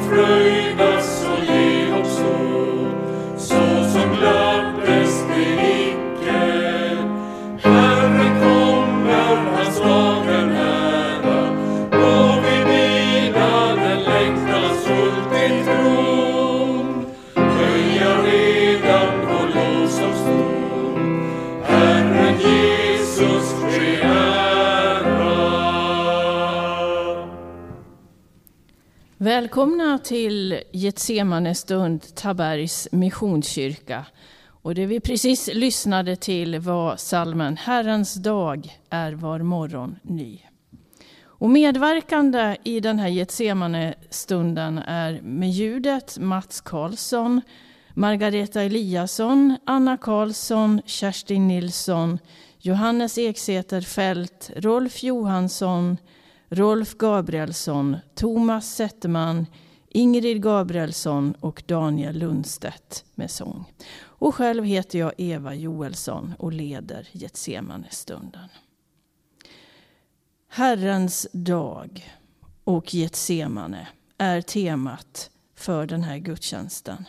through Till Getsemane stund, Tabergs Missionskyrka. Och det vi precis lyssnade till var salmen Herrens dag är var morgon ny. Och medverkande i den här Getsemane-stunden är med ljudet Mats Karlsson, Margareta Eliasson, Anna Karlsson, Kerstin Nilsson, Johannes Eksäter Fält, Rolf Johansson, Rolf Gabrielsson, Thomas Zetterman, Ingrid Gabrielsson och Daniel Lundstedt med sång. Och själv heter jag Eva Joelsson och leder Getsemane-stunden. Herrens dag och Getsemane är temat för den här gudstjänsten.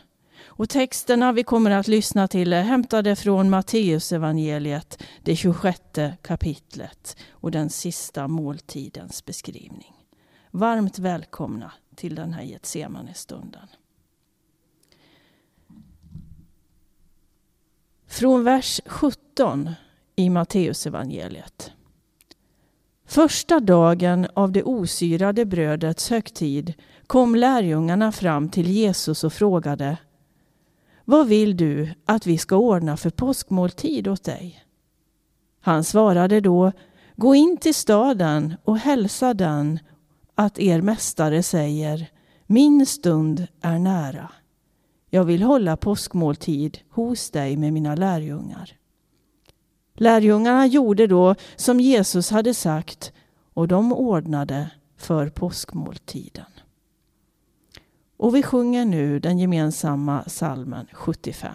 Och texterna vi kommer att lyssna till är hämtade från Matteusevangeliet, det 26 kapitlet och den sista måltidens beskrivning. Varmt välkomna till den här Getsemane-stunden. Från vers 17 i Matteusevangeliet. Första dagen av det osyrade brödets högtid kom lärjungarna fram till Jesus och frågade Vad vill du att vi ska ordna för påskmåltid åt dig? Han svarade då Gå in till staden och hälsa den att er mästare säger Min stund är nära. Jag vill hålla påskmåltid hos dig med mina lärjungar. Lärjungarna gjorde då som Jesus hade sagt och de ordnade för påskmåltiden. Och vi sjunger nu den gemensamma salmen 75.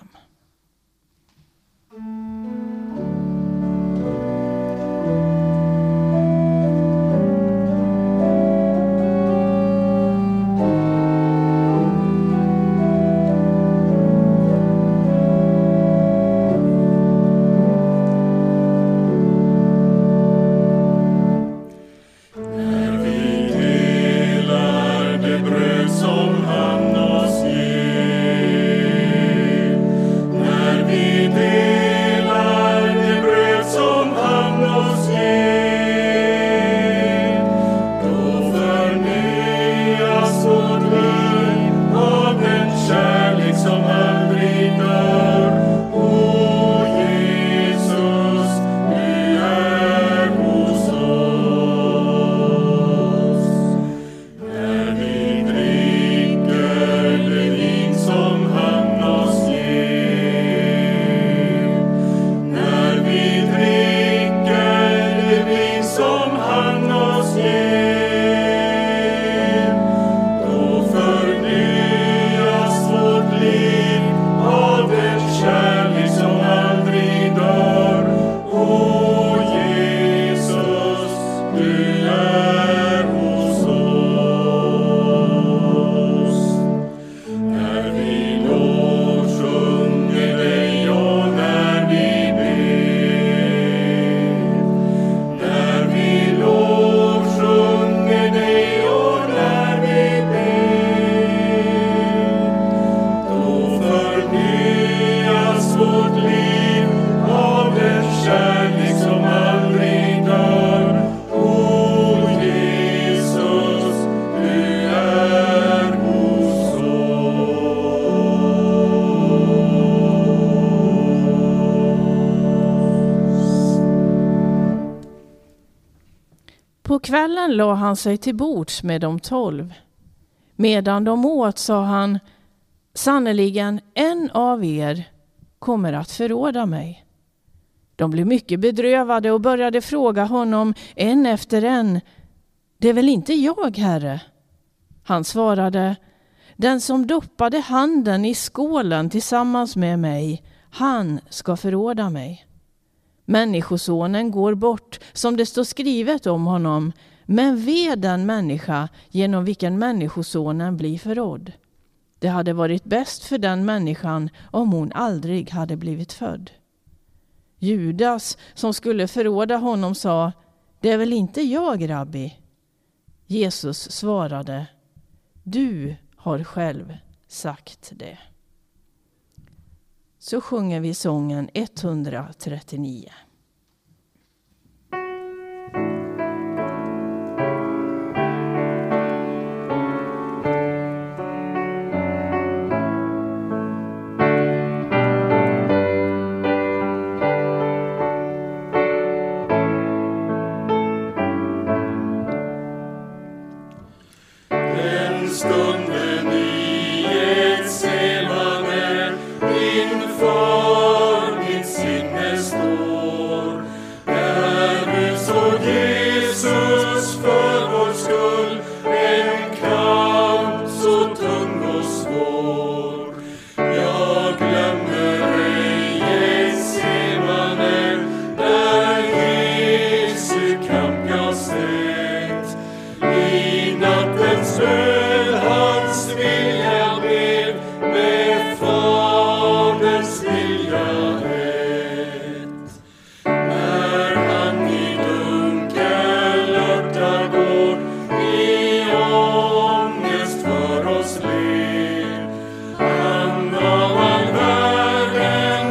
Sen la han sig till bords med de tolv. Medan de åt sa han, sannerligen en av er kommer att förråda mig. De blev mycket bedrövade och började fråga honom en efter en, det är väl inte jag, Herre? Han svarade, den som doppade handen i skålen tillsammans med mig, han ska förråda mig. Människosonen går bort som det står skrivet om honom. Men ve den människa genom vilken Människosonen blir förrådd. Det hade varit bäst för den människan om hon aldrig hade blivit född. Judas, som skulle förråda honom, sa Det är väl inte jag, rabbi? Jesus svarade Du har själv sagt det. Så sjunger vi sången 139.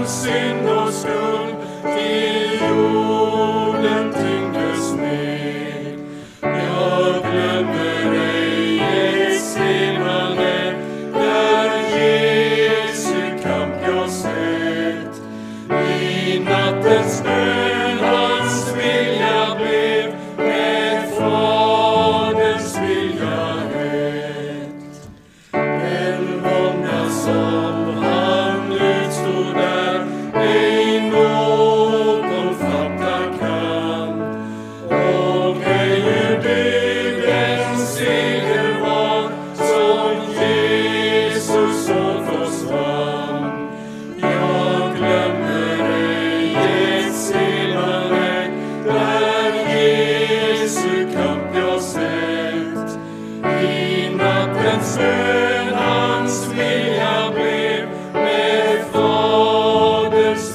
sin.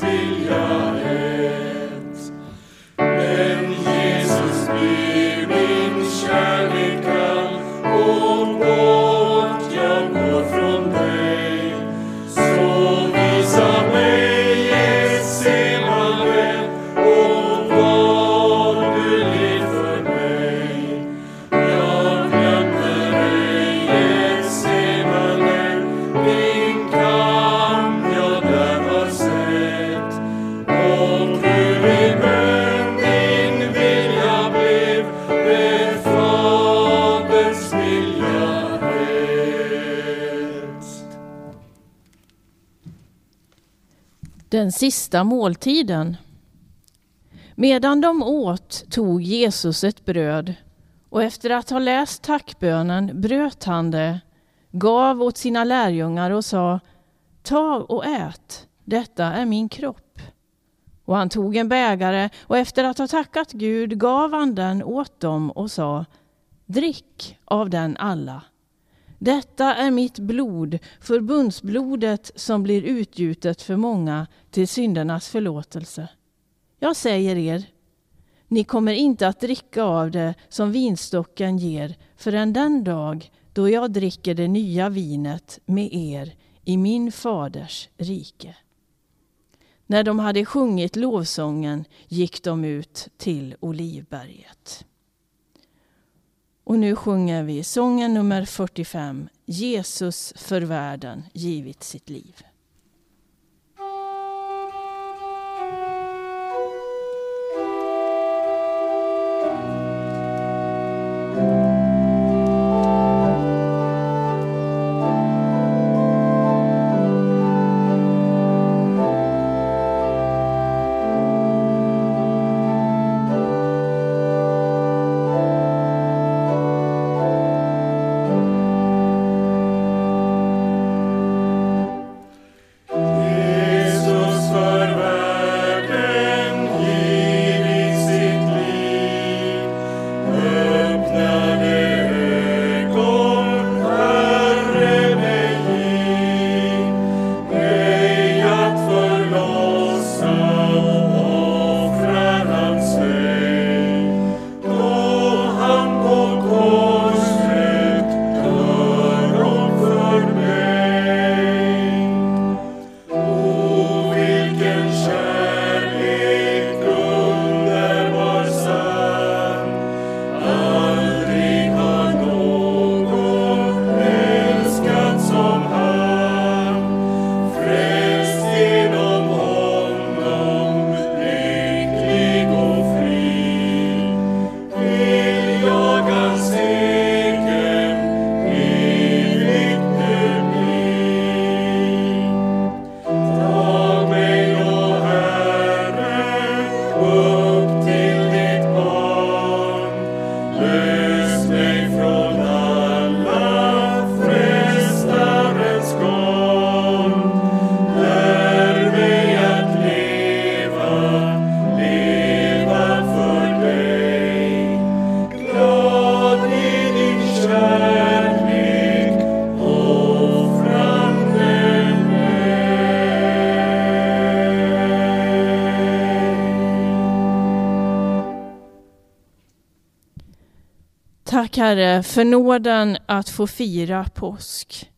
Brasilia. Den sista måltiden. Medan de åt tog Jesus ett bröd och efter att ha läst tackbönen bröt han det, gav åt sina lärjungar och sa Ta och ät, detta är min kropp. Och han tog en bägare och efter att ha tackat Gud gav han den åt dem och sa Drick av den alla. Detta är mitt blod, förbundsblodet som blir utgjutet för många till syndernas förlåtelse. Jag säger er, ni kommer inte att dricka av det som vinstocken ger förrän den dag då jag dricker det nya vinet med er i min faders rike. När de hade sjungit lovsången gick de ut till Olivberget. Och nu sjunger vi sången nummer 45, Jesus för världen givit sitt liv. Herre för nåden att få fira påsk.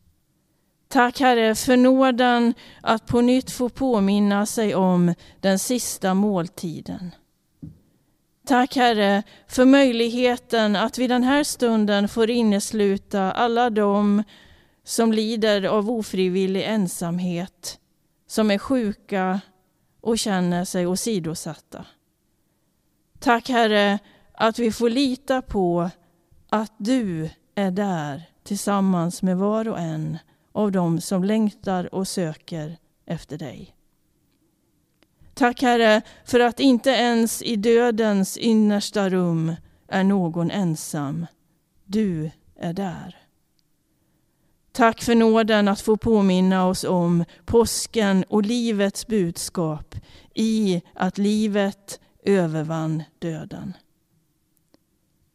Tack Herre för nåden att på nytt få påminna sig om den sista måltiden. Tack Herre för möjligheten att vid den här stunden få innesluta alla de som lider av ofrivillig ensamhet, som är sjuka och känner sig åsidosatta. Tack Herre att vi får lita på att du är där tillsammans med var och en av dem som längtar och söker efter dig. Tack Herre för att inte ens i dödens innersta rum är någon ensam. Du är där. Tack för nåden att få påminna oss om påsken och livets budskap i att livet övervann döden.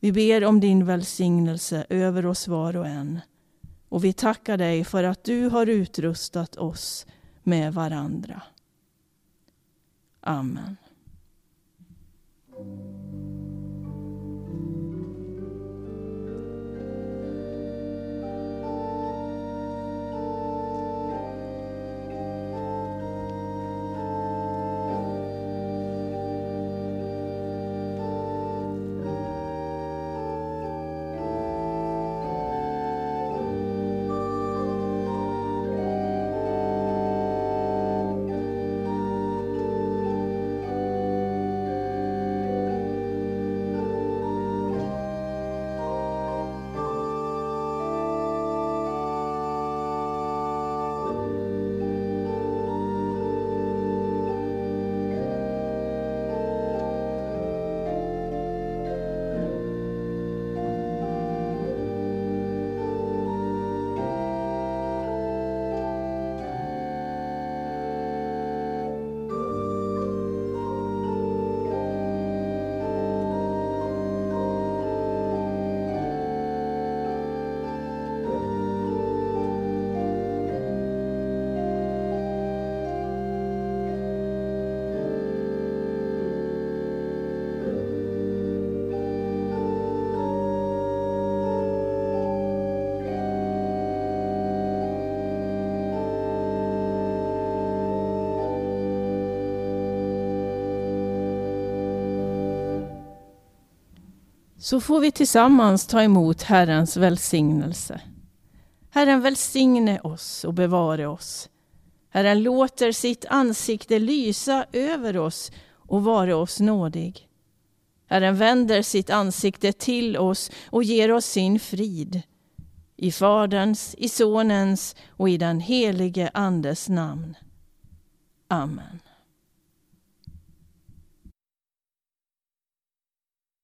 Vi ber om din välsignelse över oss var och en. Och vi tackar dig för att du har utrustat oss med varandra. Amen. Så får vi tillsammans ta emot Herrens välsignelse. Herren välsigne oss och bevare oss. Herren låter sitt ansikte lysa över oss och vare oss nådig. Herren vänder sitt ansikte till oss och ger oss sin frid. I Faderns, i Sonens och i den helige Andes namn. Amen.